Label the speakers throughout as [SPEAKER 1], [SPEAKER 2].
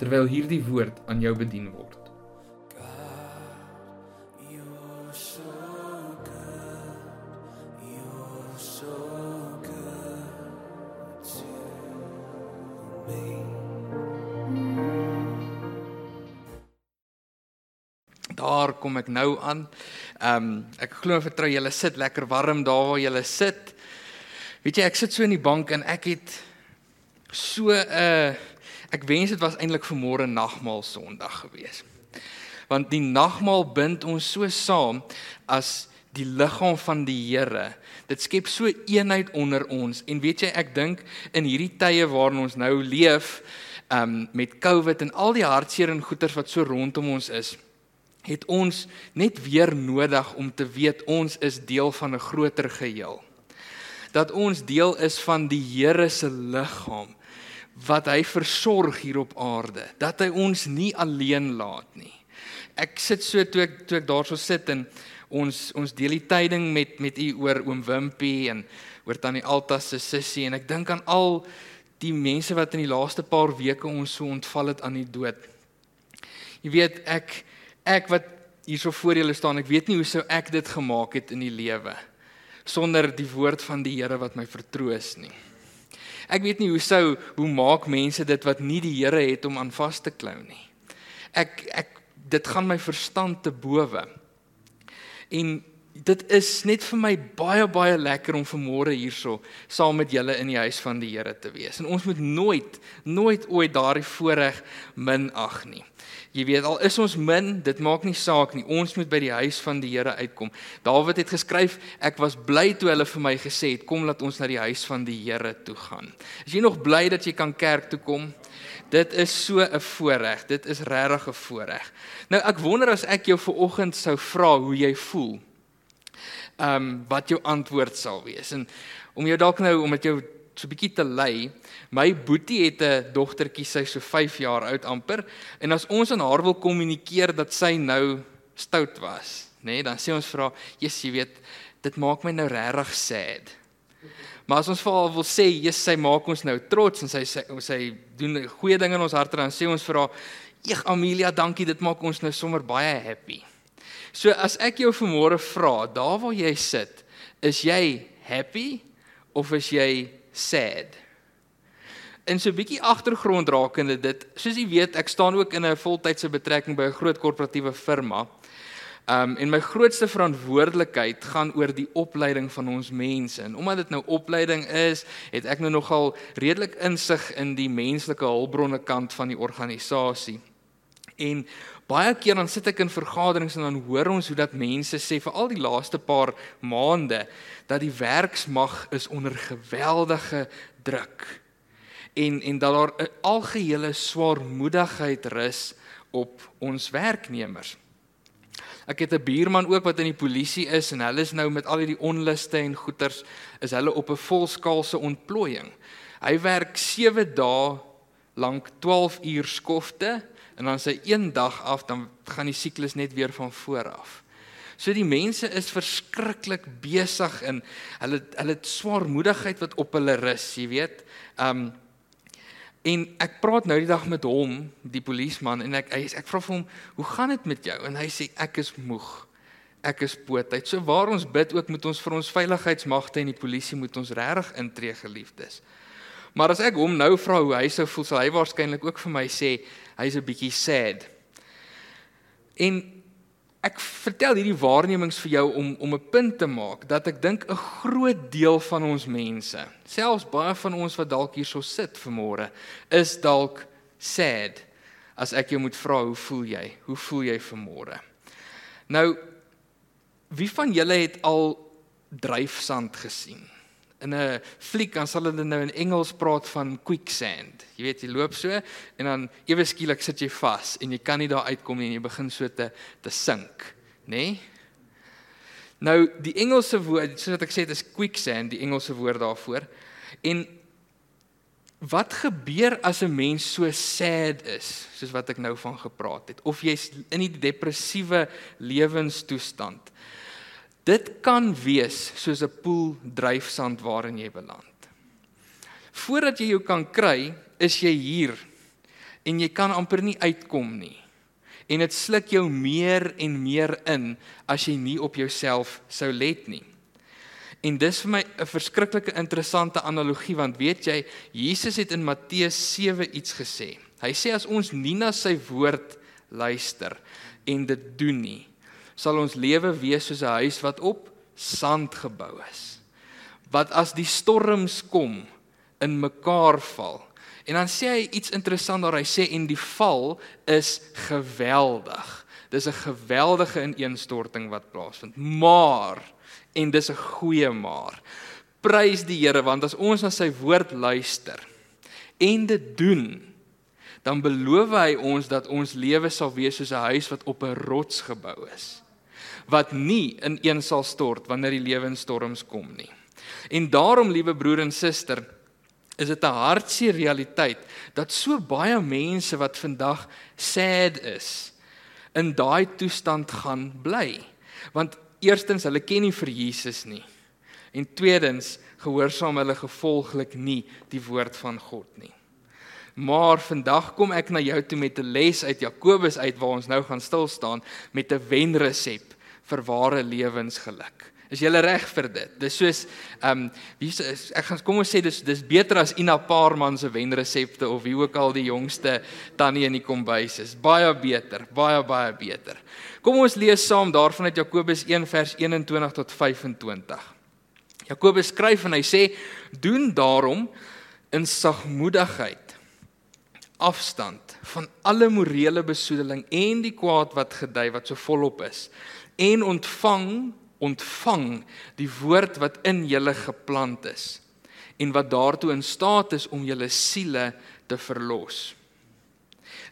[SPEAKER 1] terwyl hierdie woord aan jou bedien word.
[SPEAKER 2] Daar kom ek nou aan. Ehm um, ek glo en vertrou julle sit lekker warm daar waar julle sit. Weet jy, ek sit so in die bank en ek het so 'n uh, ek wens dit was eintlik vanmôre nagmaal Sondag gewees. Want die nagmaal bind ons so saam as die liggaam van die Here. Dit skep so eenheid onder ons en weet jy ek dink in hierdie tye waarin ons nou leef um met COVID en al die hartseer en goeters wat so rondom ons is het ons net weer nodig om te weet ons is deel van 'n groter geheel. Dat ons deel is van die Here se liggaam wat hy versorg hier op aarde, dat hy ons nie alleen laat nie. Ek sit so toe ek toe ek daarso sit en ons ons deel die tyding met met u oor oom Wimpie en oor tannie Alta se sussie en ek dink aan al die mense wat in die laaste paar weke ons so ontval het aan die dood. Jy weet ek ek wat hierso voor julle staan, ek weet nie hoe sou ek dit gemaak het in die lewe sonder die woord van die Here wat my vertroos nie. Ek weet nie hoe sou hoe maak mense dit wat nie die Here het om aan vas te klou nie. Ek ek dit gaan my verstand te bowe. En dit is net vir my baie baie lekker om vanmôre hierso saam met julle in die huis van die Here te wees. En ons moet nooit nooit ooit daardie voorreg minag nie. Jy weet al is ons min, dit maak nie saak nie. Ons moet by die huis van die Here uitkom. Dawid het geskryf, ek was bly toe hulle vir my gesê het, kom laat ons na die huis van die Here toe gaan. Is jy nog bly dat jy kan kerk toe kom? Dit is so 'n voorreg. Dit is regtig 'n voorreg. Nou ek wonder as ek jou vanoggend sou vra hoe jy voel ehm um, wat jou antwoord sal wees. En om jou dalk nou om dit jou so 'n bietjie te lei, my boetie het 'n dogtertjie sy so 5 jaar oud amper en as ons aan haar wil kommunikeer dat sy nou stout was, nê, nee, dan sê ons vir haar, "Jesus, jy weet, dit maak my nou regtig sad." Maar as ons vir haar wil sê, "Jesus, sy maak ons nou trots en sy sy, sy doen goeie dinge in ons harte," dan sê ons vir haar, "Eeg Amelia, dankie, dit maak ons nou sommer baie happy." So as ek jou vanmôre vra, daar waar jy sit, is jy happy of is jy sad? En so 'n bietjie agtergrond rakende dit, soos jy weet, ek staan ook in 'n voltydse betrekking by 'n groot korporatiewe firma. Um en my grootste verantwoordelikheid gaan oor die opleiding van ons mense. En omdat dit nou opleiding is, het ek nou nogal redelik insig in die menslike hulpbronne kant van die organisasie. En baie keer dan sit ek in vergaderings en dan hoor ons hoe dat mense sê vir al die laaste paar maande dat die werksmag is onder geweldige druk. En en dat daar 'n algehele swaarmoedigheid rus op ons werknemers. Ek het 'n buurman ook wat in die polisie is en hulle is nou met al hierdie onluste en goeters is hulle op 'n volskaalse ontplooiing. Hy werk 7 dae lank 12 uur skofte en dan sy een dag af dan gaan die siklus net weer van voor af. So die mense is verskriklik besig en hulle hulle het swaarmoedigheid wat op hulle rus, jy weet. Um en ek praat nou die dag met hom, die polisieman en ek ek, ek vra vir hom, "Hoe gaan dit met jou?" En hy sê, "Ek is moeg. Ek is pootheid." So waar ons bid ook met ons vir ons veiligheidsmagte en die polisie moet ons regtig intree geliefdes. Maar as ek hom nou vra hoe hy sou voel, sal hy waarskynlik ook vir my sê hy's 'n bietjie sad. En ek vertel hierdie waarnemings vir jou om om 'n punt te maak dat ek dink 'n groot deel van ons mense, selfs baie van ons wat dalk hierso sit vanmôre, is dalk sad. As ek jou moet vra, hoe voel jy? Hoe voel jy vanmôre? Nou wie van julle het al dryfsand gesien? In 'n fliek dan sal hulle nou in Engels praat van quicksand. Jy weet, jy loop so en dan ewe skielik sit jy vas en jy kan nie daar uitkom nie en jy begin so te te sink, nê? Nee? Nou die Engelse woord, soos wat ek sê, dit is quicksand, die Engelse woord daarvoor. En wat gebeur as 'n mens so sad is, soos wat ek nou van gepraat het, of jy's in 'n depressiewe lewenstoestand? Dit kan wees soos 'n poel dryfsand waarin jy beland. Voordat jy jou kan kry, is jy hier en jy kan amper nie uitkom nie. En dit sluk jou meer en meer in as jy nie op jouself sou let nie. En dis vir my 'n verskriklike interessante analogie want weet jy Jesus het in Matteus 7 iets gesê. Hy sê as ons nie na sy woord luister en dit doen nie, sal ons lewe wees soos 'n huis wat op sand gebou is. Wat as die storms kom in mekaar val. En dan sê hy iets interessant daar. Hy sê en die val is geweldig. Dis 'n geweldige ineenstorting wat plaasvind. Maar en dis 'n goeie maar. Prys die Here want as ons na sy woord luister en dit doen, dan beloof hy ons dat ons lewe sal wees soos 'n huis wat op 'n rots gebou is wat nie in een sal stort wanneer die lewenstorms kom nie. En daarom, liewe broer en suster, is dit 'n hartseer realiteit dat so baie mense wat vandag sad is in daai toestand gaan bly. Want eerstens hulle ken nie vir Jesus nie. En tweedens gehoorsaam hulle gevolglik nie die woord van God nie. Maar vandag kom ek na jou toe met 'n les uit Jakobus uit waar ons nou gaan stil staan met 'n wenresep vir ware lewensgeluk. Is jy reg vir dit? Dis soos ehm um, wie ek gaan kom ons sê dis dis beter as Ina Paarman se wenresepte of wie ook al die jongste tannie in die kombuis is. Baie beter, baie baie beter. Kom ons lees saam daarvan uit Jakobus 1 vers 21 tot 25. Jakobus skryf en hy sê: "Doen daarom in sagmoedigheid afstand van alle morele besoedeling en die kwaad wat gedui wat so volop is en ontvang ontvang die woord wat in julle geplant is en wat daartoe in staat is om julle siele te verlos.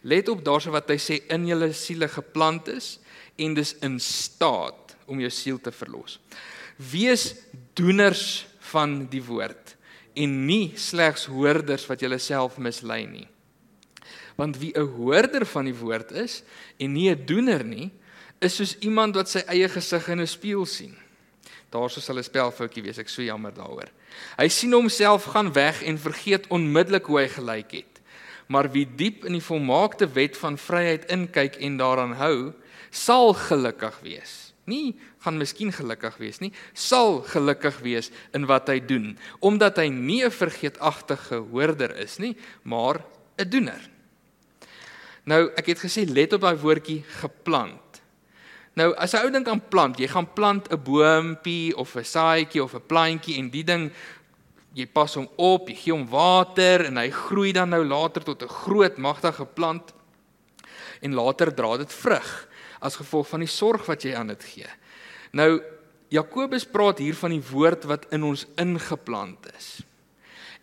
[SPEAKER 2] Let op daarso wat hy sê in julle siele geplant is en dis in staat om jou siel te verlos. Wees doeners van die woord en nie slegs hoorders wat jouself mislei nie. Want wie 'n hoorder van die woord is en nie 'n doener nie, is soos iemand wat sy eie gesig in 'n spieël sien. Daarso sal 'n spelfoutjie wees, ek so jammer daaroor. Hy sien homself gaan weg en vergeet onmiddellik hoe hy gelyk het. Maar wie diep in die volmaakte wet van vryheid inkyk en daaraan hou, sal gelukkig wees. Nie gaan miskien gelukkig wees nie, sal gelukkig wees in wat hy doen, omdat hy nie 'n vergeetagtige hoorder is nie, maar 'n doener. Nou, ek het gesê let op daai woordjie geplant. Nou as 'n ou dink aan plant, jy gaan plant 'n boontjie of 'n saaitjie of 'n plantjie en die ding jy pas hom op, jy gee hom water en hy groei dan nou later tot 'n groot magtige plant en later dra dit vrug as gevolg van die sorg wat jy aan dit gee. Nou Jakobus praat hier van die woord wat in ons ingeplant is.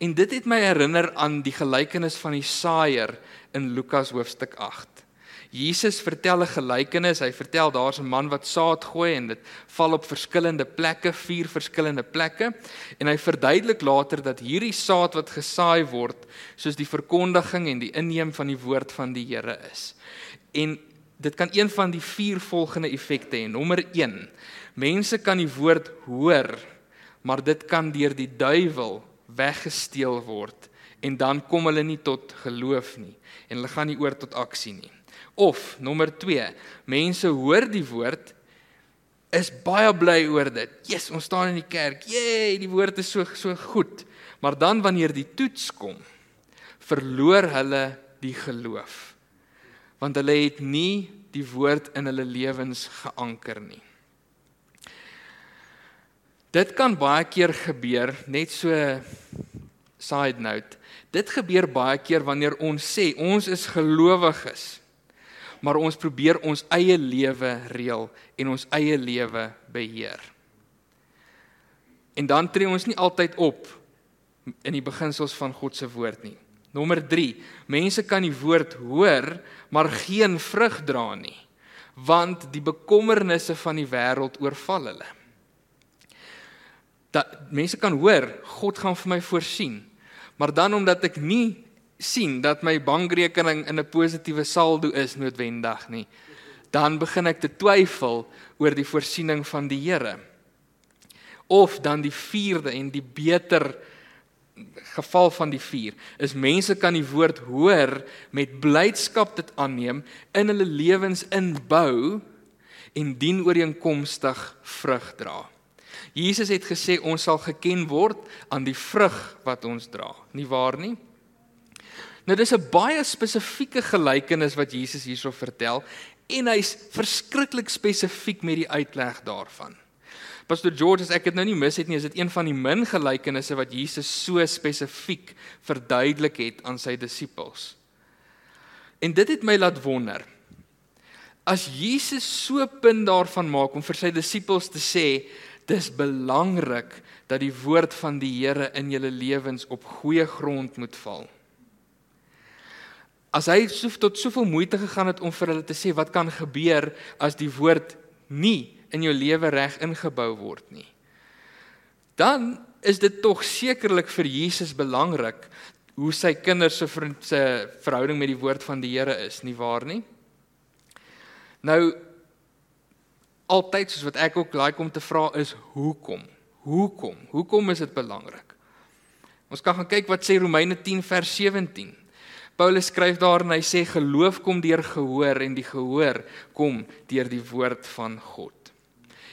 [SPEAKER 2] En dit het my herinner aan die gelykenis van die saaier in Lukas hoofstuk 8. Jesus vertel 'n gelykenis. Hy vertel daar's 'n man wat saad gooi en dit val op verskillende plekke, vier verskillende plekke. En hy verduidelik later dat hierdie saad wat gesaai word, soos die verkondiging en die inneem van die woord van die Here is. En dit kan een van die vier volgende effekte hê. Nommer 1: Mense kan die woord hoor, maar dit kan deur die duiwel weggesteel word en dan kom hulle nie tot geloof nie en hulle gaan nie oor tot aksie nie. Of nommer 2, mense hoor die woord is baie bly oor dit. Jesus, ons staan in die kerk. Jee, die woord is so so goed. Maar dan wanneer die toets kom, verloor hulle die geloof. Want hulle het nie die woord in hulle lewens geanker nie. Dit kan baie keer gebeur, net so side note. Dit gebeur baie keer wanneer ons sê ons is gelowiges maar ons probeer ons eie lewe reël en ons eie lewe beheer. En dan tree ons nie altyd op in die beginsels van God se woord nie. Nommer 3. Mense kan die woord hoor, maar geen vrug dra nie, want die bekommernisse van die wêreld oorval hulle. Dat mense kan hoor God gaan vir my voorsien, maar dan omdat ek nie sien dat my bankrekening in 'n positiewe saldo is noodwendig nie, dan begin ek te twyfel oor die voorsiening van die Here. Of dan die vierde en die beter geval van die vier is mense kan die woord hoor met blydskap dit aanneem in hulle lewens inbou en dien ooreenkomstig vrug dra. Jesus het gesê ons sal geken word aan die vrug wat ons dra. Nie waar nie? Nou dis 'n baie spesifieke gelykenis wat Jesus hierso vertel en hy's verskriklik spesifiek met die uitleg daarvan. Pastor George, as ek dit nou nie mis het nie, is dit een van die min gelykenisse wat Jesus so spesifiek verduidelik het aan sy disippels. En dit het my laat wonder. As Jesus so punt daarvan maak om vir sy disippels te sê, dis belangrik dat die woord van die Here in julle lewens op goeie grond moet val. As hy so tot soveel moeite gegaan het om vir hulle te sê wat kan gebeur as die woord nie in jou lewe reg ingebou word nie. Dan is dit tog sekerlik vir Jesus belangrik hoe sy kinders se se verhouding met die woord van die Here is, nie waar nie? Nou altyd soos wat ek ook like om te vra is hoekom? Hoekom? Hoekom is dit belangrik? Ons kan gaan kyk wat sê Romeine 10 vers 17. Paulus skryf daar en hy sê geloof kom deur gehoor en die gehoor kom deur die woord van God.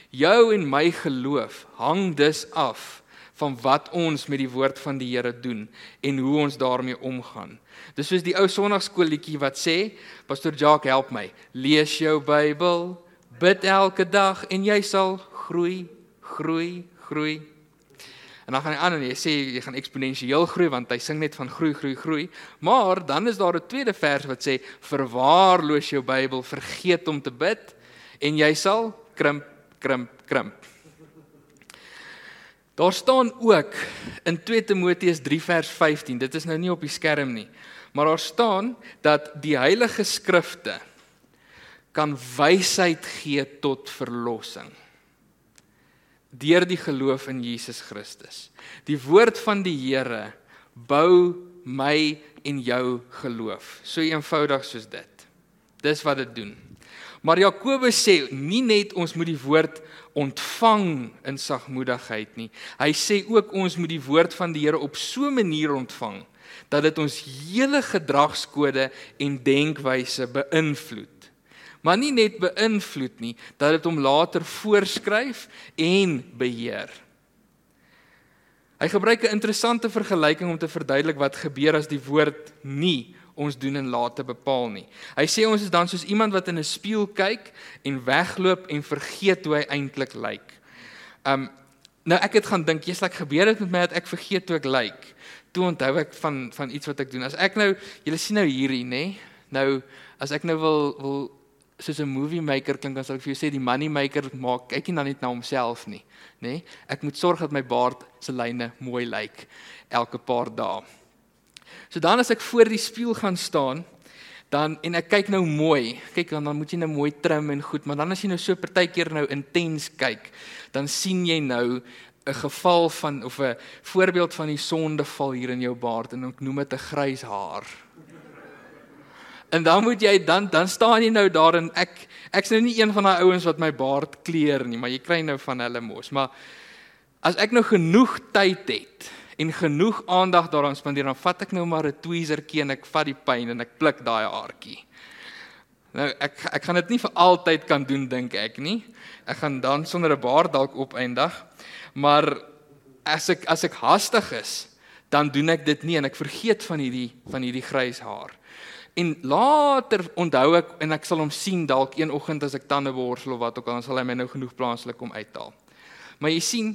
[SPEAKER 2] Jou en my geloof hang dus af van wat ons met die woord van die Here doen en hoe ons daarmee omgaan. Dis soos die ou sonnaarskoolletjie wat sê, Pastor Jacques help my, lees jou Bybel, bid elke dag en jy sal groei, groei, groei. En dan gaan hy aan en hy sê jy gaan eksponensieel groei want hy sing net van groei, groei, groei. Maar dan is daar 'n tweede vers wat sê verwaarloos jou Bybel, vergeet om te bid en jy sal krimp, krimp, krimp. Daar staan ook in 2 Timoteus 3 vers 15. Dit is nou nie op die skerm nie. Maar daar staan dat die Heilige Skrifte kan wysheid gee tot verlossing deur die geloof in Jesus Christus. Die woord van die Here bou my en jou geloof. So eenvoudig soos dit. Dis wat dit doen. Maar Jakobus sê nie net ons moet die woord ontvang in sagmoedigheid nie. Hy sê ook ons moet die woord van die Here op so 'n manier ontvang dat dit ons hele gedragskode en denkwyse beïnvloed. Maar nie net beïnvloed nie, dat dit hom later voorskryf en beheer. Hy gebruik 'n interessante vergelyking om te verduidelik wat gebeur as die woord nie ons doen en late bepaal nie. Hy sê ons is dan soos iemand wat in 'n spieël kyk en wegloop en vergeet hoe hy eintlik lyk. Um nou ek het gaan dink, jy's like gebeur dit met my dat ek vergeet hoe ek lyk. Toe onthou ek van van iets wat ek doen. As ek nou, julle sien nou hierdie, nê? Nou as ek nou wil wil soos 'n movie maker klink dan sal ek vir jou sê die money maker maak kyk nie dan net na homself nie, nê? Ek moet sorg dat my baard se lyne mooi lyk elke paar dae. So dan as ek voor die spieël gaan staan, dan en ek kyk nou mooi. Kyk dan dan moet jy nou mooi trim en goed, maar dan as jy nou so partykeer nou intens kyk, dan sien jy nou 'n geval van of 'n voorbeeld van die sondeval hier in jou baard en ek noem dit 'n grys haar. En dan moet jy dan dan staan jy nou daar en ek ek's nou nie een van daai ouens wat my baard kleur nie, maar jy kry nou van hulle mos. Maar as ek nou genoeg tyd het, en genoeg aandag daaraan spandeer, dan vat ek nou maar 'n tweezertjie en ek vat die pyn en ek pluk daai haartjie. Nou ek ek gaan dit nie vir altyd kan doen dink ek nie. Ek gaan dan sonder 'n baard dalk opeindig. Maar as ek as ek hastig is, dan doen ek dit nie en ek vergeet van hierdie van hierdie grys haar. En later onthou ek en ek sal hom sien dalk een oggend as ek tande borsel of wat ook al, dan sal hy my nou genoeg plaaslik om uithaal. Maar jy sien,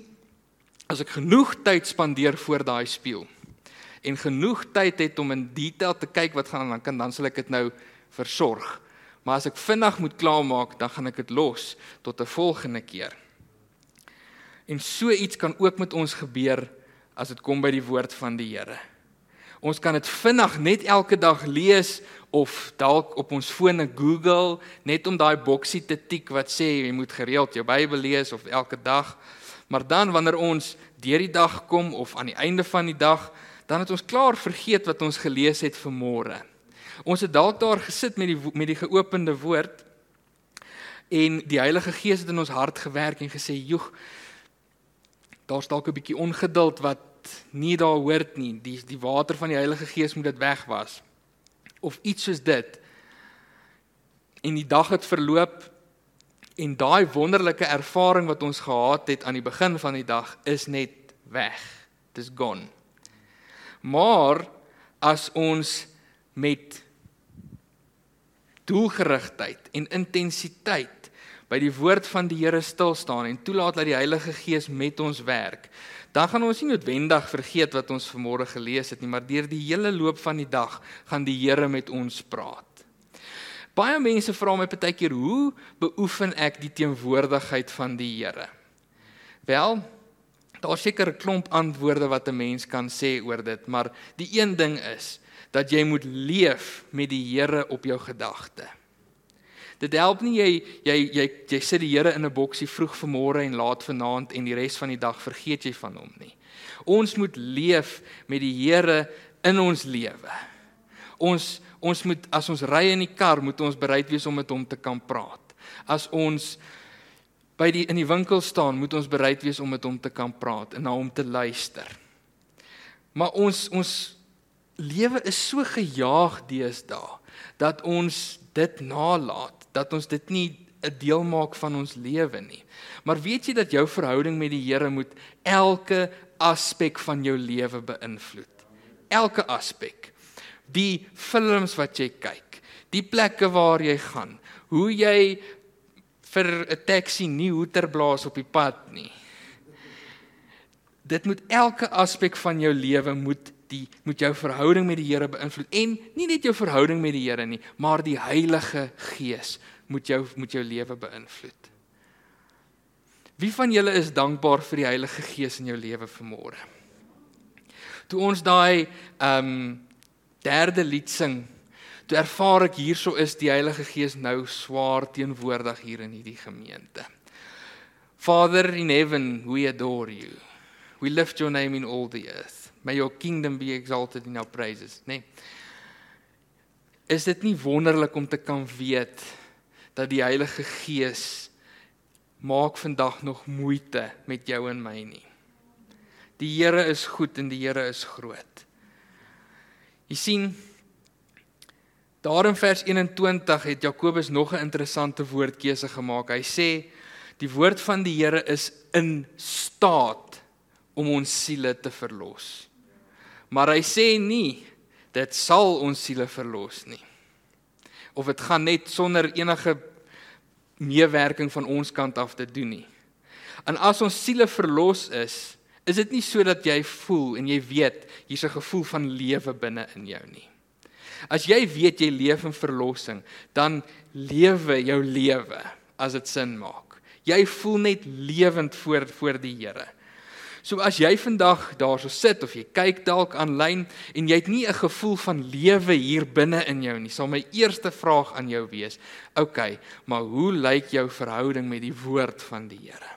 [SPEAKER 2] as ek genoeg tyd spandeer voor daai spieël en genoeg tyd het om in detail te kyk wat gaan aan dan kan dan sal ek dit nou versorg. Maar as ek vinnig moet klaarmaak, dan gaan ek dit los tot 'n volgende keer. En so iets kan ook met ons gebeur as dit kom by die woord van die Here. Ons kan dit vinnig net elke dag lees of dalk op ons fone Google net om daai boksie te tik wat sê jy moet gereeld jou Bybel lees of elke dag. Maar dan wanneer ons deur die dag kom of aan die einde van die dag, dan het ons klaar vergeet wat ons gelees het vir môre. Ons het dalk daar gesit met die met die geopende woord en die Heilige Gees het in ons hart gewerk en gesê, "Joeg, daar's dalk 'n bietjie ongeduld wat nie daar hoort nie. Die die water van die Heilige Gees moet dit wegwas." Of iets soos dit. En die dag het verloop en daai wonderlike ervaring wat ons gehad het aan die begin van die dag is net weg. Dis gone. Maar as ons met doelgerigtheid en intensiteit by die woord van die Here stil staan en toelaat dat die Heilige Gees met ons werk, dan gaan ons nie noodwendig vergeet wat ons vanmôre gelees het nie, maar deur die hele loop van die dag gaan die Here met ons praat. Baie mense vra my baie keer, "Hoe beoefen ek die teenwoordigheid van die Here?" Wel, daar seker 'n klomp antwoorde wat 'n mens kan sê oor dit, maar die een ding is dat jy moet leef met die Here op jou gedagte. Dit help nie jy jy jy jy sit die Here in 'n boksie vroeg vanmôre en laat vanaand en die res van die dag vergeet jy van hom nie. Ons moet leef met die Here in ons lewe. Ons ons moet as ons ry in die kar moet ons bereid wees om met hom te kan praat. As ons by die in die winkel staan, moet ons bereid wees om met hom te kan praat en na hom te luister. Maar ons ons lewe is so gejaag deesdae dat ons dit nalat, dat ons dit nie 'n deel maak van ons lewe nie. Maar weet jy dat jou verhouding met die Here moet elke aspek van jou lewe beïnvloed? Elke aspek. Die films wat jy kyk, die plekke waar jy gaan, hoe jy vir 'n taxi nie hoeter blaas op die pad nie. Dit moet elke aspek van jou lewe moet die moet jou verhouding met die Here beïnvloed en nie net jou verhouding met die Here nie, maar die Heilige Gees moet jou moet jou lewe beïnvloed. Wie van julle is dankbaar vir die Heilige Gees in jou lewe vanmôre? Toe ons daai ehm um, derde lied sing, toe ervaar ek hierso is die Heilige Gees nou swaar teenwoordig hier in hierdie gemeente. Father in heaven, we adore you. We lift your name in all the earth. May your kingdom be exalted in our praises, nê? Nee. Is dit nie wonderlik om te kan weet dat die Heilige Gees maak vandag nog moeite met jou en my nie. Die Here is goed en die Here is groot. Jy sien Daar in vers 21 het Jakobus nog 'n interessante woordkeuse gemaak. Hy sê die woord van die Here is in staat om ons siele te verlos. Maar hy sê nie dit sal ons siele verlos nie. Of dit gaan net sonder enige meewerking van ons kant af te doen nie. En as ons siele verlos is, is dit nie sodat jy voel en jy weet hier's 'n gevoel van lewe binne in jou nie. As jy weet jy leef in verlossing, dan lewe jou lewe as dit sin maak. Jy voel net lewend voor voor die Here. So as jy vandag daarso sit of jy kyk dalk aanlyn en jy het nie 'n gevoel van lewe hier binne in jou nie, sal my eerste vraag aan jou wees: "Oké, okay, maar hoe lyk jou verhouding met die woord van die Here?"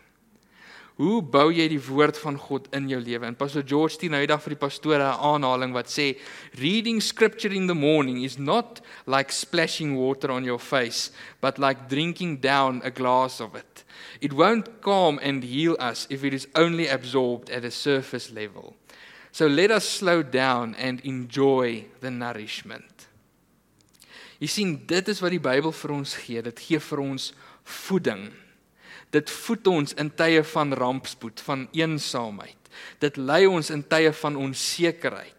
[SPEAKER 2] Hoe bou jy die woord van God in jou lewe? En Pastor George het nou eendag vir die pastore 'n aanhaling wat sê, "Reading scripture in the morning is not like splashing water on your face, but like drinking down a glass of it." It won't calm and heal us if it is only absorbed at a surface level. So let us slow down and enjoy the nourishment. Jy sien, dit is wat die Bybel vir ons gee. Dit gee vir ons voeding. Dit voed ons in tye van rampspoed, van eensaamheid. Dit lei ons in tye van onsekerheid.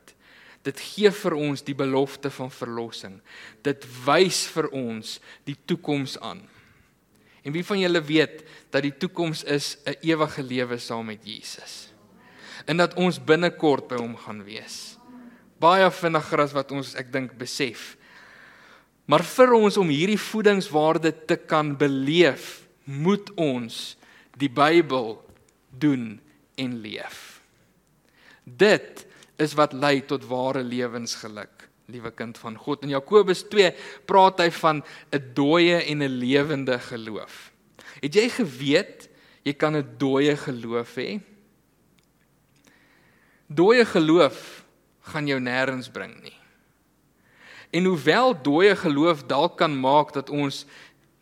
[SPEAKER 2] Dit gee vir ons die belofte van verlossing. Dit wys vir ons die toekoms aan. En wie van julle weet dat die toekoms is 'n ewige lewe saam met Jesus? En dat ons binnekort by hom gaan wees. Baie vinniger as wat ons ek dink besef. Maar vir ons om hierdie voedingswaarde te kan beleef, moet ons die Bybel doen en leef. Dit is wat lei tot ware lewensgeluk, liewe kind van God. In Jakobus 2 praat hy van 'n dooie en 'n lewende geloof. Het jy geweet jy kan 'n dooie geloof hê? Dooie geloof gaan jou nêrens bring nie. En hoewel dooie geloof dalk kan maak dat ons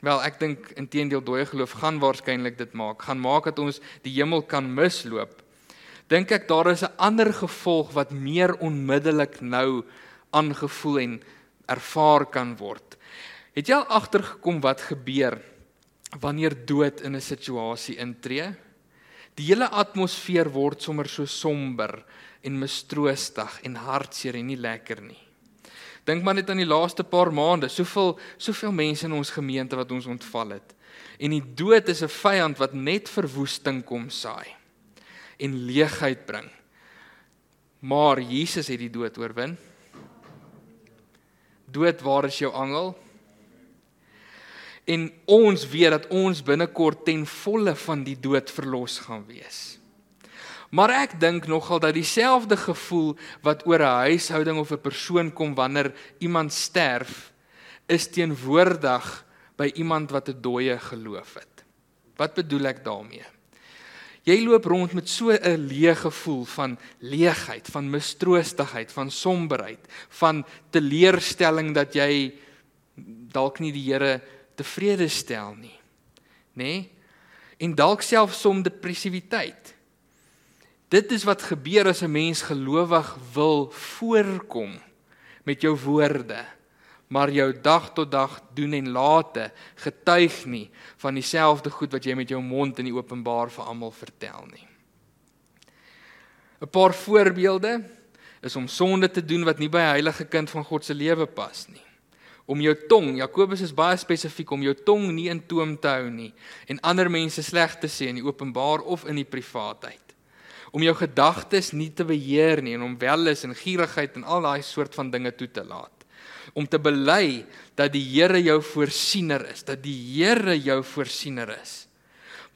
[SPEAKER 2] wel ek dink intedeel dooie geloof gaan waarskynlik dit maak, gaan maak dat ons die hemel kan misloop. Dink ek daar is 'n ander gevolg wat meer onmiddellik nou aangevoel en ervaar kan word. Het jy al agtergekom wat gebeur wanneer dood in 'n situasie intree? Die hele atmosfeer word sommer so somber en mistroostig en hartseer en nie lekker nie. Dink maar net aan die laaste paar maande, soveel soveel mense in ons gemeente wat ons ontval het. En die dood is 'n vyand wat net verwoesting kom saai en leegheid bring. Maar Jesus het die dood oorwin. Dood, waar is jou angel? En ons weet dat ons binnekort ten volle van die dood verlos gaan wees. Maar ek dink nogal dat dieselfde gevoel wat oor 'n huishouding of 'n persoon kom wanneer iemand sterf, is teenwoordig by iemand wat 'n dooie geloof het. Wat bedoel ek daarmee? Jy loop rond met so 'n leë gevoel van leegheid, van mistroostigheid, van somberheid, van teleurstelling dat jy dalk nie die Here tevrede stel nie. Nê? Nee? En dalk selfs som depressiwiteit. Dit is wat gebeur as 'n mens gelowig wil voorkom met jou woorde, maar jou dag tot dag doen en late getuig nie van dieselfde goed wat jy met jou mond in die openbaar vir almal vertel nie. 'n Paar voorbeelde is om sonde te doen wat nie by 'n heilige kind van God se lewe pas nie. Om jou tong, Jakobus is baie spesifiek om jou tong nie in toom te hou nie en ander mense sleg te sê in die openbaar of in die privaatheid om jou gedagtes nie te beheer nie en om welis en gierigheid en al daai soort van dinge toe te laat. Om te bely dat die Here jou voorsiener is, dat die Here jou voorsiener is.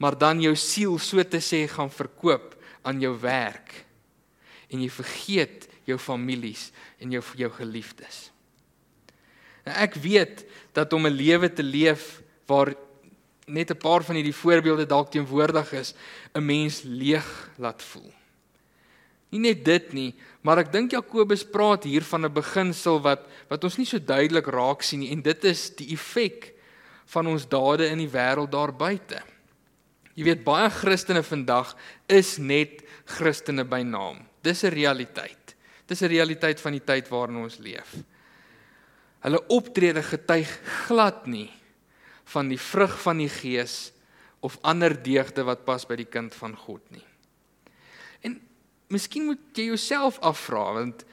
[SPEAKER 2] Maar dan jou siel so te sê gaan verkoop aan jou werk. En jy vergeet jou families en jou jou geliefdes. Nou ek weet dat om 'n lewe te leef waar net 'n paar van hierdie voorbeelde dalk teenwoordig is, 'n mens leeg laat voel. Nie net dit nie, maar ek dink Jakobus praat hier van 'n beginsel wat wat ons nie so duidelik raak sien nie en dit is die effek van ons dade in die wêreld daar buite. Jy weet baie Christene vandag is net Christene by naam. Dis 'n realiteit. Dis 'n realiteit van die tyd waarin ons leef. Hulle optrede getuig glad nie van die vrug van die gees of ander deugde wat pas by die kind van God nie. En miskien moet jy jouself afvra want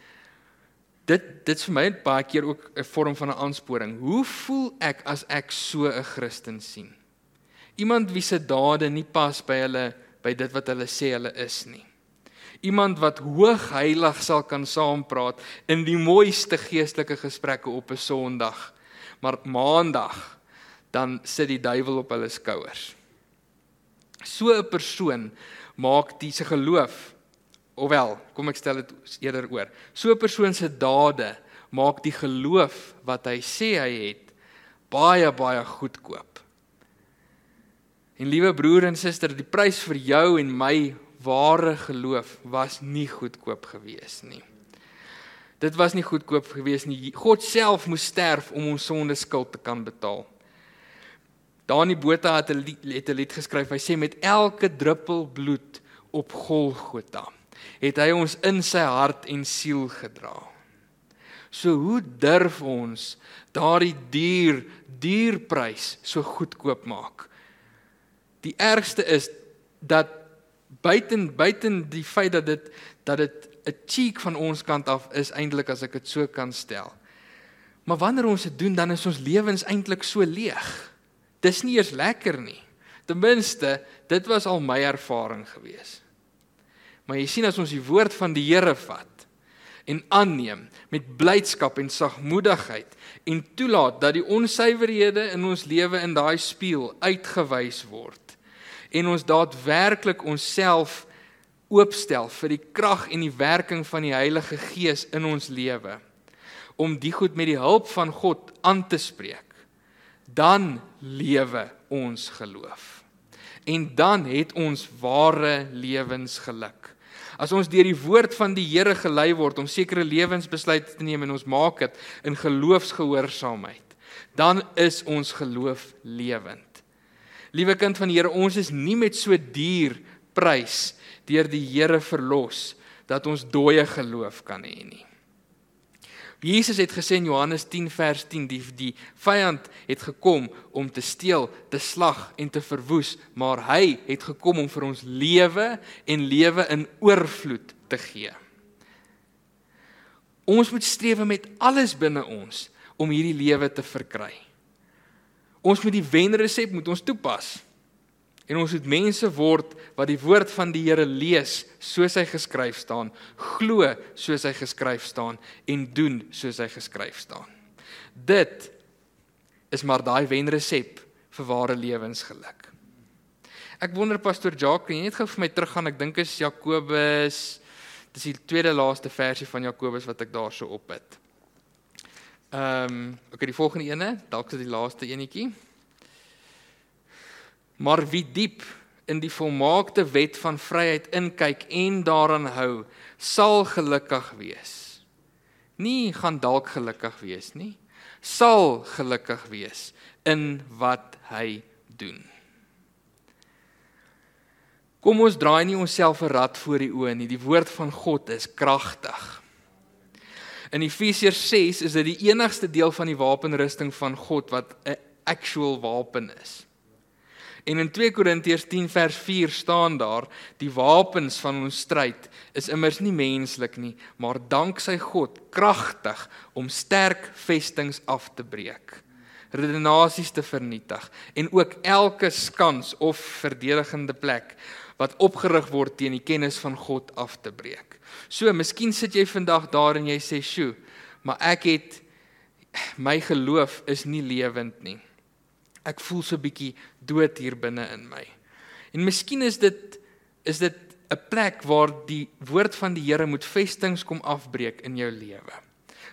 [SPEAKER 2] dit dit vir my baie keer ook 'n vorm van 'n aansporing. Hoe voel ek as ek so 'n Christen sien? Iemand wie se dade nie pas by hulle by dit wat hulle sê hulle is nie. Iemand wat hoog heilig sal kan saampraat in die mooiste geestelike gesprekke op 'n Sondag. Maar Maandag dan sit die duiwel op hulle skouers. So 'n persoon maak diese geloof ofwel, kom ek stel dit eerder oor. So 'n persoon se dade maak die geloof wat hy sê hy het baie baie goedkoop. En liewe broer en suster, die prys vir jou en my ware geloof was nie goedkoop gewees nie. Dit was nie goedkoop gewees nie. God self moes sterf om ons sonde skuld te kan betaal. Dani Botha het 'n lied, lied geskryf. Hy sê met elke druppel bloed op Golgotha het hy ons in sy hart en siel gedra. So hoe durf ons daardie duur duur prys so goedkoop maak? Die ergste is dat buiten buiten die feit dat dit dat dit 'n cheek van ons kant af is eintlik as ek dit so kan stel. Maar wanneer ons dit doen dan is ons lewens eintlik so leeg. Dis nie eers lekker nie. Ten minste, dit was al my ervaring gewees. Maar jy sien as ons die woord van die Here vat en aanneem met blydskap en sagmoedigheid en toelaat dat die onsuiverhede in ons lewe in daai spieël uitgewys word en ons daadwerklik onsself oopstel vir die krag en die werking van die Heilige Gees in ons lewe om die goed met die hulp van God aan te spreek dan lewe ons geloof. En dan het ons ware lewensgeluk As ons deur die woord van die Here gelei word om sekere lewensbesluite te neem en ons maak dit in geloofsgehoorsaamheid, dan is ons geloof lewend. Liewe kind van die Here, ons is nie met so duur prys deur die Here verlos dat ons dooie geloof kan hê nie. Jesus het gesê in Johannes 10 vers 10 die die vyand het gekom om te steel, te slag en te verwoes, maar hy het gekom om vir ons lewe en lewe in oorvloed te gee. Ons moet streef met alles binne ons om hierdie lewe te verkry. Ons moet die wenresep moet ons toepas. En ons moet mense word wat die woord van die Here lees soos hy geskryf staan, glo soos hy geskryf staan en doen soos hy geskryf staan. Dit is maar daai wenresep vir ware lewensgeluk. Ek wonder pastoor Jacques, jy net gou vir my teruggaan, ek dink is Jakobus dis die tweede laaste versie van Jakobus wat ek daarso op het. Ehm, um, okay, die volgende ene, dalk is dit die laaste enetjie. Maar wie diep in die volmaakte wet van vryheid inkyk en daaraan hou, sal gelukkig wees. Nie gaan dalk gelukkig wees nie, sal gelukkig wees in wat hy doen. Kom ons draai nie onsself 'n rad voor die oë nie. Die woord van God is kragtig. In Efesiërs 6 is dit die enigste deel van die wapenrusting van God wat 'n actual wapen is. En in 2 Korintiërs 10 vers 4 staan daar: Die wapens van ons stryd is immers nie menslik nie, maar danksy God kragtig om sterk vestings af te breek, redenasies te vernietig en ook elke skans of verdedigende plek wat opgerig word teen die kennis van God af te breek. So, miskien sit jy vandag daar en jy sê, "Sjoe, maar ek het my geloof is nie lewend nie." Ek voel so bietjie dood hier binne in my. En miskien is dit is dit 'n plek waar die woord van die Here moet vestings kom afbreek in jou lewe.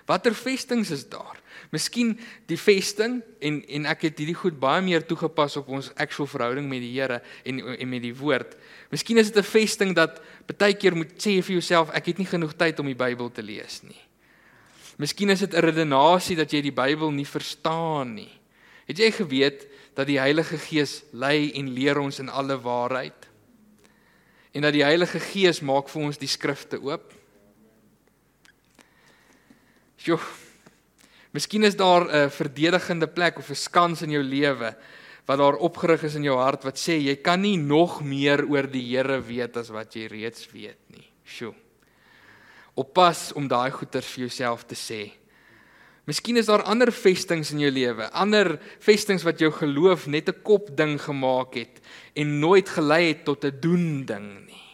[SPEAKER 2] Watter vestings is daar? Miskien die vesting en en ek het hierdie goed baie meer toegepas op ons actual verhouding met die Here en en met die woord. Miskien is dit 'n vesting dat baie keer moet sê vir jouself ek het nie genoeg tyd om die Bybel te lees nie. Miskien is dit 'n redenasie dat jy die Bybel nie verstaan nie. Het jy geweet dat die Heilige Gees lei en leer ons in alle waarheid? En dat die Heilige Gees maak vir ons die skrifte oop? Jo. Miskien is daar 'n verdedigende plek of 'n skans in jou lewe wat daar opgerig is in jou hart wat sê jy kan nie nog meer oor die Here weet as wat jy reeds weet nie. Sjoe. Oppas om daai goeters vir jouself te sê. Miskien is daar ander vestings in jou lewe, ander vestings wat jou geloof net 'n kop ding gemaak het en nooit gelei het tot 'n doen ding nie.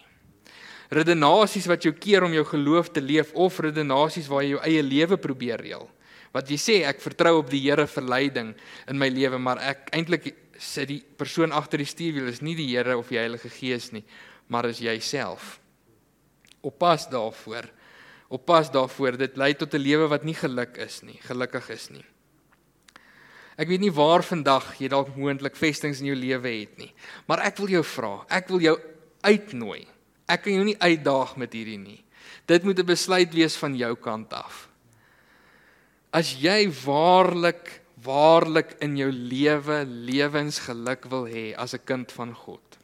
[SPEAKER 2] Redenasies wat jou keer om jou geloof te leef of redenasies waar jy jou eie lewe probeer reël. Wat jy sê ek vertrou op die Here vir leiding in my lewe, maar ek eintlik sê die persoon agter die stuurwiel is nie die Here of die Heilige Gees nie, maar is jouself. Oppas daarvoor. Oppas daarvoor, dit lei tot 'n lewe wat nie geluk is nie, gelukkig is nie. Ek weet nie waar vandag jy dalk moontlik vestings in jou lewe het nie, maar ek wil jou vra, ek wil jou uitnooi. Ek kan jou nie uitdaag met hierdie nie. Dit moet 'n besluit wees van jou kant af. As jy waarlik waarlik in jou lewe lewensgeluk wil hê as 'n kind van God,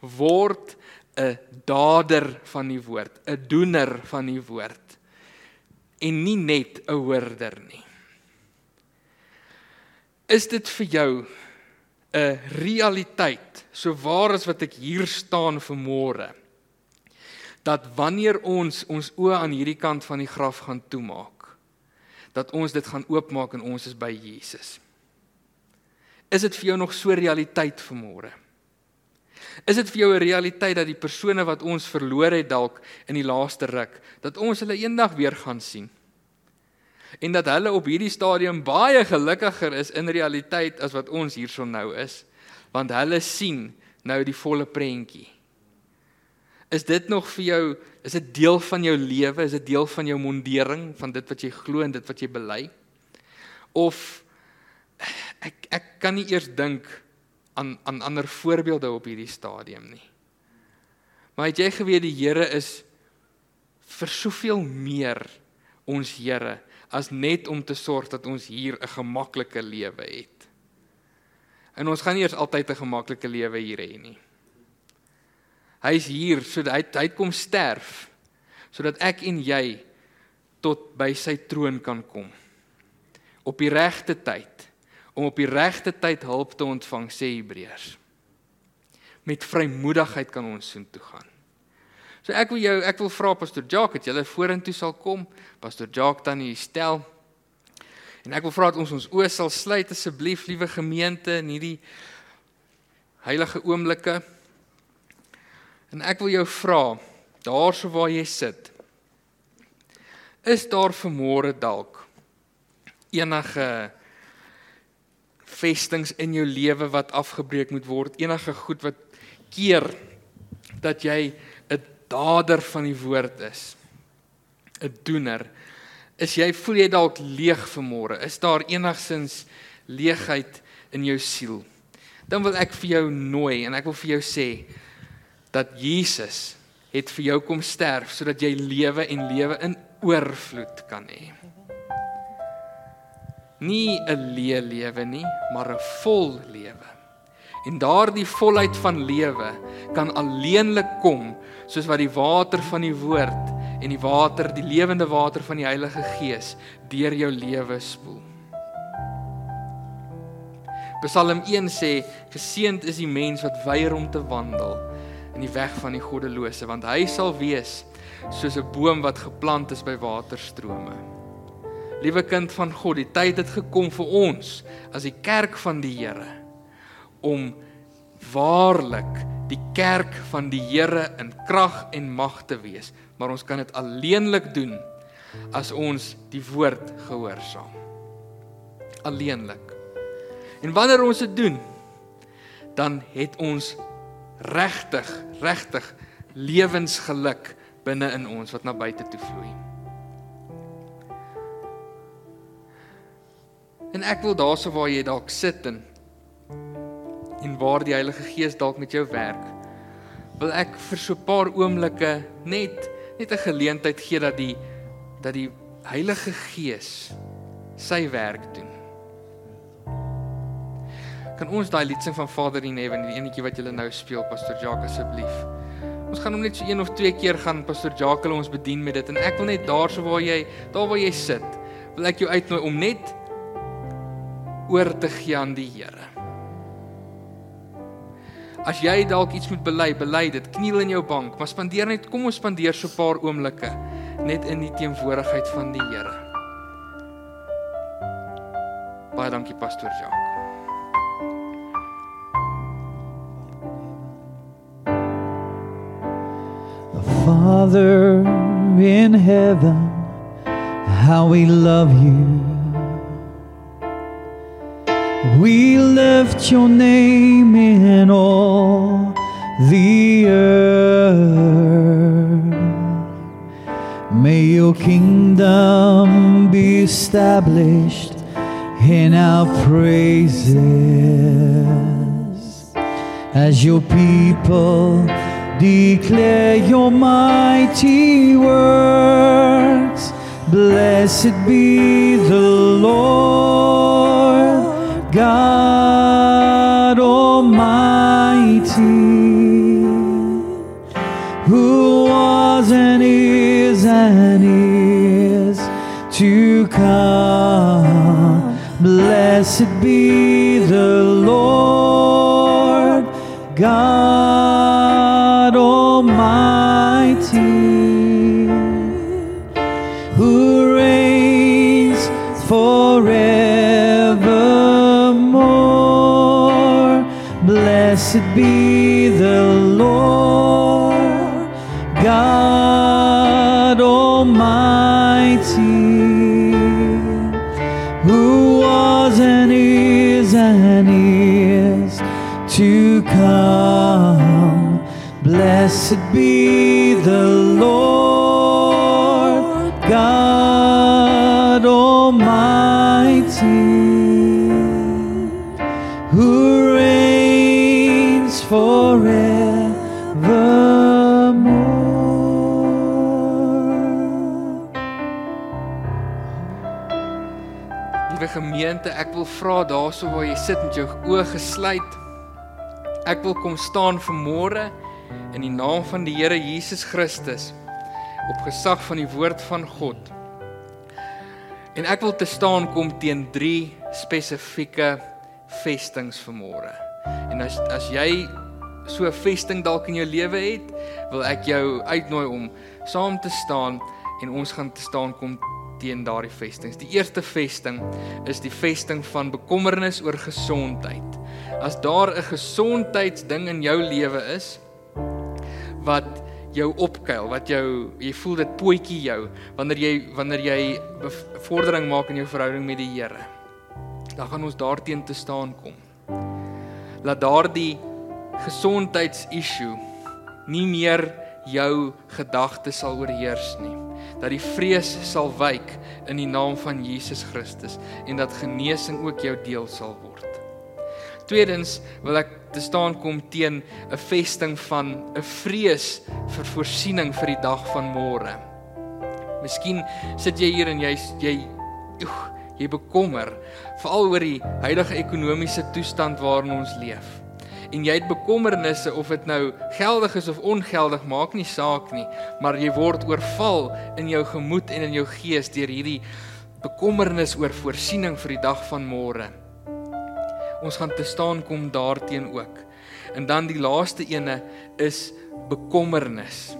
[SPEAKER 2] word 'n dader van die woord, 'n doener van die woord en nie net 'n hoorder nie. Is dit vir jou 'n realiteit so waar as wat ek hier staan vanmôre dat wanneer ons ons oë aan hierdie kant van die graf gaan toemaak dat ons dit gaan oopmaak en ons is by Jesus. Is dit vir jou nog so realiteit vanmôre? Is dit vir jou 'n realiteit dat die persone wat ons verloor het dalk in die laaste ruk, dat ons hulle eendag weer gaan sien? En dat hulle op hierdie stadium baie gelukkiger is in realiteit as wat ons hierson nou is, want hulle sien nou die volle prentjie? Is dit nog vir jou, is dit deel van jou lewe, is dit deel van jou mondering van dit wat jy glo en dit wat jy bely? Of ek ek kan nie eers dink aan aan ander voorbeelde op hierdie stadium nie. Maar het jy geweet die Here is vir soveel meer ons Here as net om te sorg dat ons hier 'n gemaklike lewe het. En ons gaan nie eers altyd 'n gemaklike lewe hier hê nie. Hy's hier sodat hy hy kom sterf sodat ek en jy tot by sy troon kan kom op die regte tyd om op die regte tyd hulp te ontvang sê Hebreërs met vrymoedigheid kan ons soontoe gaan So ek wil jou ek wil vra pastoor Jacques dat jy vorentoe sal kom. Pastoor Jacques dan hier stel. En ek wil vra dat ons ons oë sal sluit asseblief liewe gemeente in hierdie heilige oomblikke. En ek wil jou vra daarso waar jy sit. Is daar vermoere dalk enige vestings in jou lewe wat afgebreek moet word, enige goed wat keer dat jy dader van die woord is. 'n doener. Is jy voel jy dalk leeg vanmôre? Is daar enigsins leegheid in jou siel? Dan wil ek vir jou nooi en ek wil vir jou sê dat Jesus het vir jou kom sterf sodat jy lewe en lewe in oorvloed kan hê. Nie 'n leë lewe nie, maar 'n vol lewe. En daardie volheid van lewe kan alleenlik kom soos wat die water van die woord en die water, die lewende water van die Heilige Gees deur jou lewe spoel. Psalm 1 sê: Geseend is die mens wat weier om te wandel in die weg van die goddelose, want hy sal wees soos 'n boom wat geplant is by waterstrome. Liewe kind van God, die tyd het gekom vir ons as die kerk van die Here om waarlik die kerk van die Here in krag en mag te wees, maar ons kan dit alleenlik doen as ons die woord gehoorsaam. Alleenlik. En wanneer ons dit doen, dan het ons regtig, regtig lewensgeluk binne in ons wat na buite toe vloei. En ek wil daarso waar jy dalk sit en en waar die Heilige Gees dalk met jou werk. Wil ek vir so 'n paar oomblikke net net 'n geleentheid gee dat die dat die Heilige Gees sy werk doen. Kan ons daai lied sing van Vader in Heaven, die enetjie wat julle nou speel, Pastor Jacques asseblief. Ons gaan hom net so een of twee keer gaan Pastor Jacques ons bedien met dit en ek wil net daarso waar jy daar waar jy sit, wil ek jou uitnooi om net oor te gee aan die Here. As jy dalk iets moet bely, bely dit. Kniel in jou bank, maar spandeer net kom ons spandeer so 'n paar oomblikke net in die teenwoordigheid van die Here. Baie dankie pastoor Jacques.
[SPEAKER 3] Father in heaven, how we love you. We lift your name in all the earth. May your kingdom be established in our praises as your people declare your mighty works. Blessed be the Lord God Almighty, who was and is and is to come. Blessed be the Lord God Almighty, who reigns forevermore. Blessed be the Lord God Almighty, who was and is and is to come. Blessed be
[SPEAKER 2] wil vra daarso waar jy sit met jou oë gesluit. Ek wil kom staan vanmôre in die naam van die Here Jesus Christus op gesag van die woord van God. En ek wil te staan kom teen drie spesifieke vestings vanmôre. En as as jy so 'n vesting dalk in jou lewe het, wil ek jou uitnooi om saam te staan en ons gaan te staan kom teen daardie vestings. Die eerste vesting is die vesting van bekommernis oor gesondheid. As daar 'n gesondheidsding in jou lewe is wat jou opkuil, wat jou jy voel dit pootjie jou wanneer jy wanneer jy bevordering maak in jou verhouding met die Here. Dan gaan ons daarteen te staan kom. Laat daardie gesondheidsissue nie meer jou gedagtes sal oorheers nie. Dat die vrees sal wyk in die naam van Jesus Christus en dat genesing ook jou deel sal word. Tweedens wil ek te staan kom teen 'n vesting van 'n vrees vir voorsiening vir die dag van môre. Miskien sit jy hier en jy jy oeg, jy bekommer veral oor die huidige ekonomiese toestand waarin ons leef. En jy het bekommernisse of dit nou geldig is of ongeldig maak nie saak nie, maar jy word oorval in jou gemoed en in jou gees deur hierdie bekommernis oor voorsiening vir die dag van môre. Ons gaan te staan kom daarteen ook. En dan die laaste ene is bekommernis.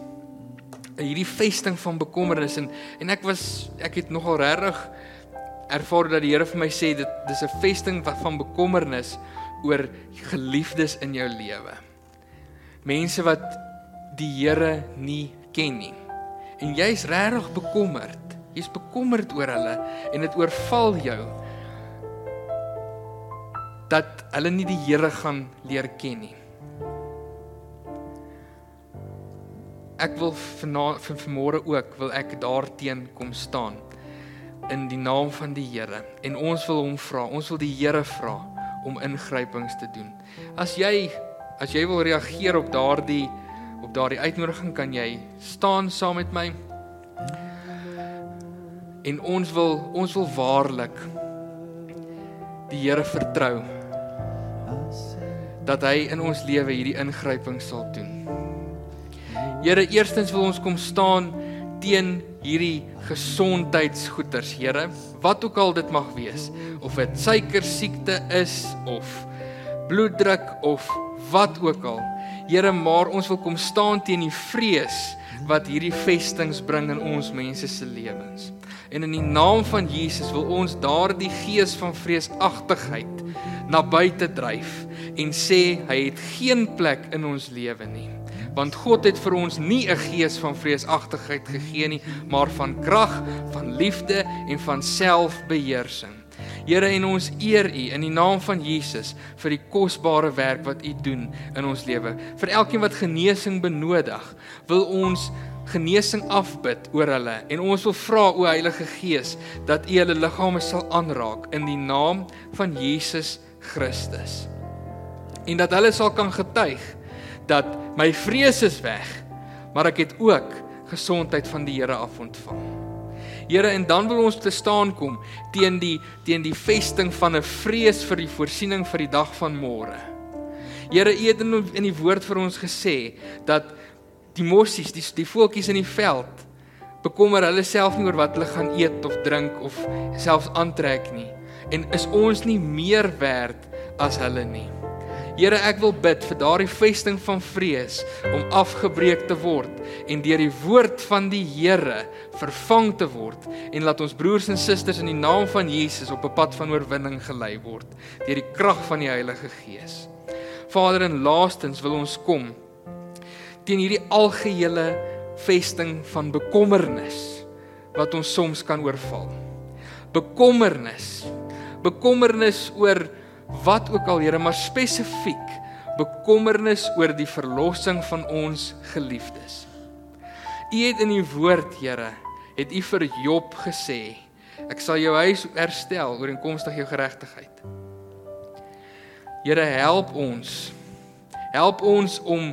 [SPEAKER 2] Hierdie vesting van bekommernis en en ek was ek het nogal regtig ervaar dat die Here vir my sê dit dis 'n vesting van bekommernis oor geliefdes in jou lewe. Mense wat die Here nie ken nie. En jy's regtig bekommerd. Jy's bekommerd oor hulle en dit oorval jou dat hulle nie die Here gaan leer ken nie. Ek wil vir vanmôre ook wil ek daarteen kom staan in die naam van die Here en ons wil hom vra, ons wil die Here vra om ingrypings te doen. As jy as jy wil reageer op daardie op daardie uitnodiging kan jy staan saam met my. En ons wil ons wil waarlik die Here vertrou dat hy in ons lewe hierdie ingryping sal doen. Here, eerstens wil ons kom staan teen hierdie gesondheidsgoeters, Here, wat ook al dit mag wees, of dit suiker siekte is of bloeddruk of wat ook al. Here, maar ons wil kom staan teen die vrees wat hierdie vestings bring in ons mense se lewens. En in die naam van Jesus wil ons daardie gees van vreesagtigheid na buite dryf en sê hy het geen plek in ons lewe nie. Want God het vir ons nie 'n gees van vreesagtigheid gegee nie, maar van krag, van liefde en van selfbeheersing. Here en ons eer U in die naam van Jesus vir die kosbare werk wat U doen in ons lewe. Vir elkeen wat genesing benodig, wil ons genesing afbid oor hulle en ons wil vra o Heilige Gees dat U hulle liggame sal aanraak in die naam van Jesus Christus. En dat hulle sal kan getuig dat my vrees is weg, maar ek het ook gesondheid van die Here af ontvang. Here en dan wil ons te staan kom teen die teen die vesting van 'n vrees vir die voorsiening vir die dag van môre. Here, U het in die woord vir ons gesê dat die mossies, die die voeltjies in die veld bekommer hulle self nie oor wat hulle gaan eet of drink of selfs aantrek nie. En is ons nie meer werd as hulle nie? Here, ek wil bid vir daardie vesting van vrees om afgebreek te word en deur die woord van die Here vervang te word en laat ons broers en susters in die naam van Jesus op 'n pad van oorwinning gelei word deur die krag van die Heilige Gees. Vader, en laastens wil ons kom teen hierdie algehele vesting van bekommernis wat ons soms kan oorval. Bekommernis. Bekommernis oor wat ook al Here, maar spesifiek bekommernis oor die verlossing van ons geliefdes. U het in u woord, Here, het u vir Job gesê, ek sal jou huis herstel ooreenkomstig jou geregtigheid. Here, help ons. Help ons om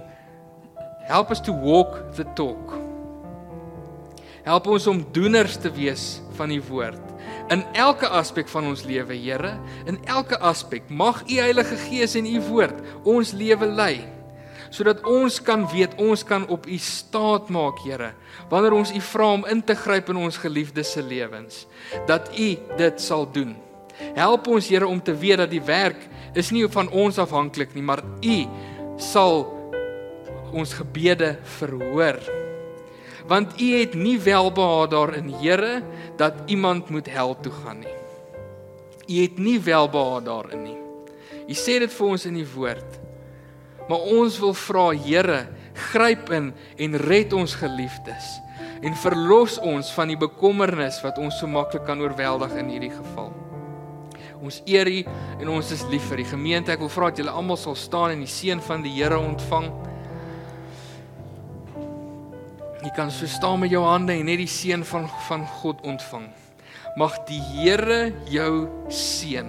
[SPEAKER 2] help us to walk the talk. Help ons om doeners te wees van u woord in elke aspek van ons lewe, Here, in elke aspek. Mag u Heilige Gees en u woord ons lewe lei sodat ons kan weet ons kan op u staat maak, Here, wanneer ons u vra om in te gryp in ons geliefdes se lewens, dat u dit sal doen. Help ons, Here, om te weet dat die werk is nie van ons afhanklik nie, maar u sal ons gebede verhoor want u het nie welbehaag daarin Here dat iemand moet hel toe gaan nie. U het nie welbehaag daarin nie. U sê dit vir ons in die woord. Maar ons wil vra Here, gryp in en red ons geliefdes en verlos ons van die bekommernis wat ons so maklik kan oorweldig in hierdie geval. Ons eer U en ons is lief vir die gemeente. Ek wil vra dat julle almal sal staan en die seën van die Here ontvang. Jy kan so staan met jou hande en net die seën van van God ontvang. Mag die Here jou seën.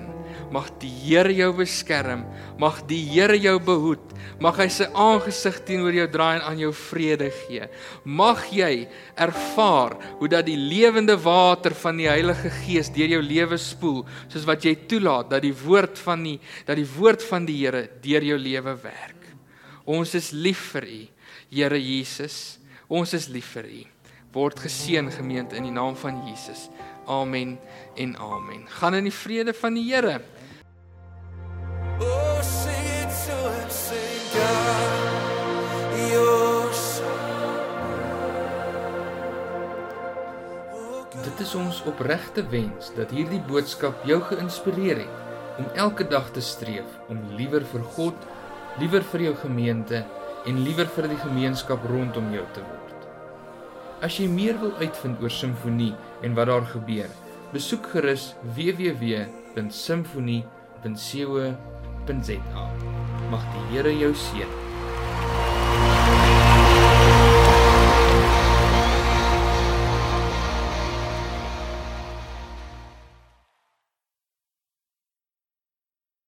[SPEAKER 2] Mag die Here jou beskerm. Mag die Here jou behoed. Mag hy sy aangesig teenoor jou draai en aan jou vrede gee. Mag jy ervaar hoe dat die lewende water van die Heilige Gees deur jou lewe spoel, soos wat jy toelaat dat die woord van die dat die woord van die Here deur jou lewe werk. Ons is lief vir U, Here Jesus. Ons is lief vir U. Word geseën gemeente in die naam van Jesus. Amen en amen. Gaan in die vrede van die Here.
[SPEAKER 4] Oh, sing it to him, sing God, you're so. Oh, God.
[SPEAKER 1] Dit is ons opregte wens dat hierdie boodskap jou geïnspireer het om elke dag te streef om liewer vir God, liewer vir jou gemeente en liewer vir die gemeenskap rondom jou te word. As jy meer wil uitvind oor simfonie en wat daar gebeur, besoek gerus www.simfonie.co.za. Mag die Here jou seën.